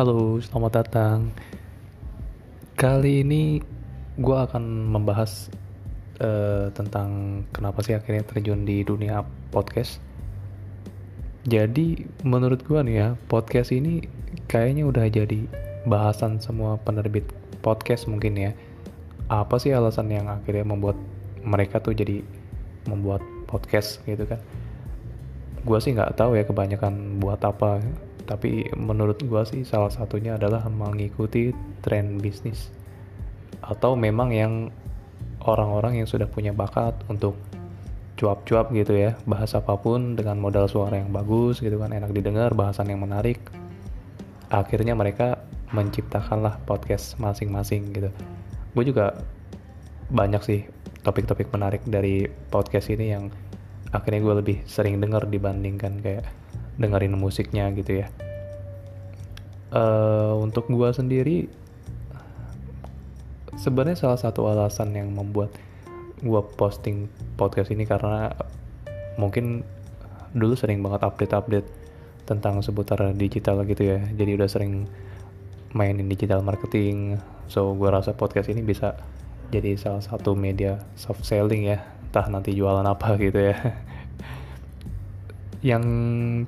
Halo, selamat datang. Kali ini gue akan membahas uh, tentang kenapa sih akhirnya terjun di dunia podcast. Jadi menurut gue nih ya, podcast ini kayaknya udah jadi bahasan semua penerbit podcast mungkin ya. Apa sih alasan yang akhirnya membuat mereka tuh jadi membuat podcast gitu kan? Gue sih nggak tahu ya kebanyakan buat apa tapi menurut gue sih salah satunya adalah mengikuti tren bisnis. Atau memang yang orang-orang yang sudah punya bakat untuk cuap-cuap gitu ya bahasa apa pun dengan modal suara yang bagus gitu kan enak didengar bahasan yang menarik akhirnya mereka menciptakanlah podcast masing-masing gitu. Gue juga banyak sih topik-topik menarik dari podcast ini yang akhirnya gue lebih sering denger dibandingkan kayak dengerin musiknya gitu ya uh, untuk gua sendiri sebenarnya salah satu alasan yang membuat gua posting podcast ini karena mungkin dulu sering banget update-update tentang seputar digital gitu ya. Jadi udah sering mainin digital marketing. So gue rasa podcast ini bisa jadi salah satu media soft selling ya. Entah nanti jualan apa gitu ya yang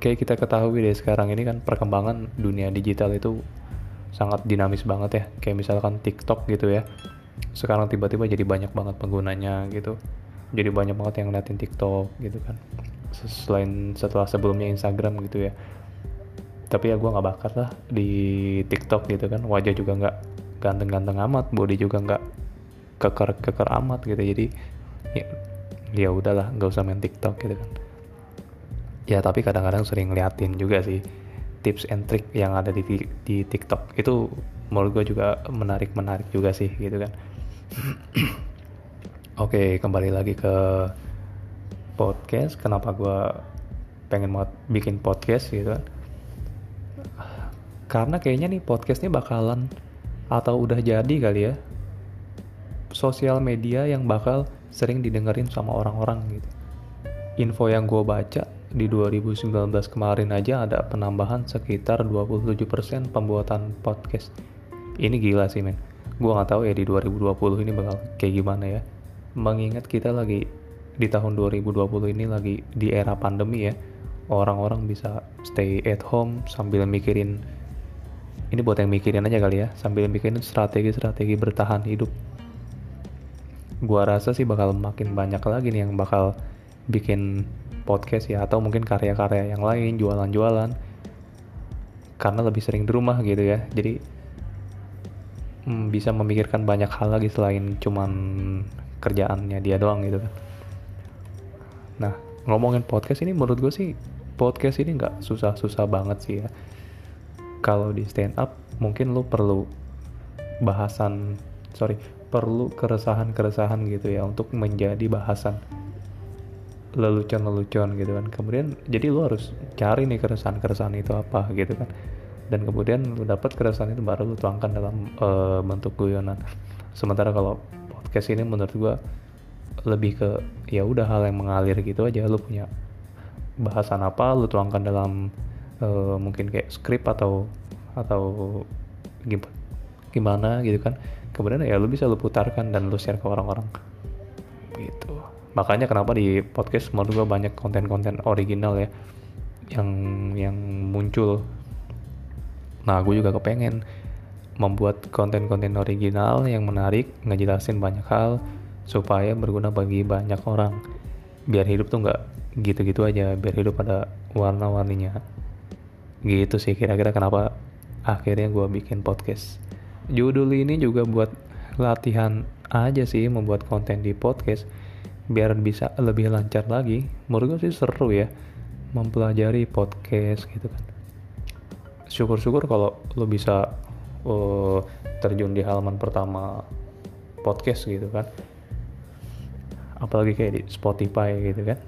kayak kita ketahui deh sekarang ini kan perkembangan dunia digital itu sangat dinamis banget ya. Kayak misalkan TikTok gitu ya. Sekarang tiba-tiba jadi banyak banget penggunanya gitu. Jadi banyak banget yang ngeliatin TikTok gitu kan. Selain setelah sebelumnya Instagram gitu ya. Tapi ya gue nggak bakat lah di TikTok gitu kan. Wajah juga nggak ganteng-ganteng amat body juga nggak keker-keker amat gitu. Jadi ya ya udahlah nggak usah main TikTok gitu kan ya tapi kadang-kadang sering ngeliatin juga sih tips and trick yang ada di di TikTok. Itu menurut gue juga menarik menarik juga sih gitu kan. Oke kembali lagi ke podcast. Kenapa gue pengen banget bikin podcast gitu kan? Karena kayaknya nih podcastnya bakalan atau udah jadi kali ya sosial media yang bakal sering didengerin sama orang-orang gitu. Info yang gue baca di 2019 kemarin aja ada penambahan sekitar 27% pembuatan podcast. Ini gila sih men. Gue nggak tahu ya di 2020 ini bakal kayak gimana ya. Mengingat kita lagi di tahun 2020 ini lagi di era pandemi ya. Orang-orang bisa stay at home sambil mikirin ini buat yang mikirin aja kali ya, sambil mikirin strategi-strategi bertahan hidup. Gua rasa sih bakal makin banyak lagi nih yang bakal bikin podcast ya atau mungkin karya-karya yang lain jualan-jualan. Karena lebih sering di rumah gitu ya. Jadi hmm, bisa memikirkan banyak hal lagi selain cuman kerjaannya dia doang gitu kan. Nah ngomongin podcast ini menurut gue sih podcast ini nggak susah-susah banget sih ya. Kalau di stand up mungkin lo perlu bahasan sorry perlu keresahan-keresahan gitu ya untuk menjadi bahasan lelucon-lelucon gitu kan. Kemudian jadi lu harus cari nih keresahan-keresahan itu apa gitu kan. Dan kemudian lu dapat keresahan itu baru lu tuangkan dalam uh, bentuk guyonan. Sementara kalau podcast ini menurut gua lebih ke ya udah hal yang mengalir gitu aja. Lu punya bahasan apa lu tuangkan dalam uh, mungkin kayak skrip atau atau gimana gitu kan. Kemudian ya lu bisa lu putarkan dan lu share ke orang-orang. Gitu makanya kenapa di podcast menurut gue banyak konten-konten original ya yang yang muncul. Nah gue juga kepengen membuat konten-konten original yang menarik ngejelasin banyak hal supaya berguna bagi banyak orang. Biar hidup tuh nggak gitu-gitu aja biar hidup ada warna-warninya. Gitu sih kira-kira kenapa akhirnya gue bikin podcast. Judul ini juga buat latihan aja sih membuat konten di podcast biar bisa lebih lancar lagi. Menurut gue sih seru ya mempelajari podcast gitu kan. Syukur-syukur kalau lo bisa uh, terjun di halaman pertama podcast gitu kan. Apalagi kayak di Spotify gitu kan.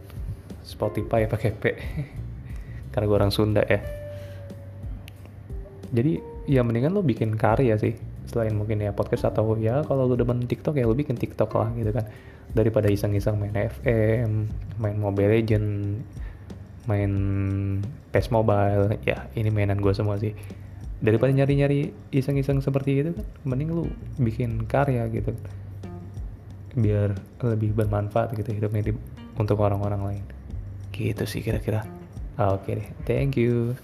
Spotify pakai P. Karena gue orang Sunda ya. Jadi ya mendingan lo bikin karya sih selain mungkin ya podcast atau ya kalau lu demen TikTok ya lu bikin TikTok lah gitu kan. Daripada iseng-iseng main FM main Mobile Legend main PES Mobile ya ini mainan gue semua sih. Daripada nyari-nyari iseng-iseng seperti itu kan mending lu bikin karya gitu. Biar lebih bermanfaat gitu hidupnya di, untuk orang-orang lain. Gitu sih kira-kira. Oke okay, deh thank you.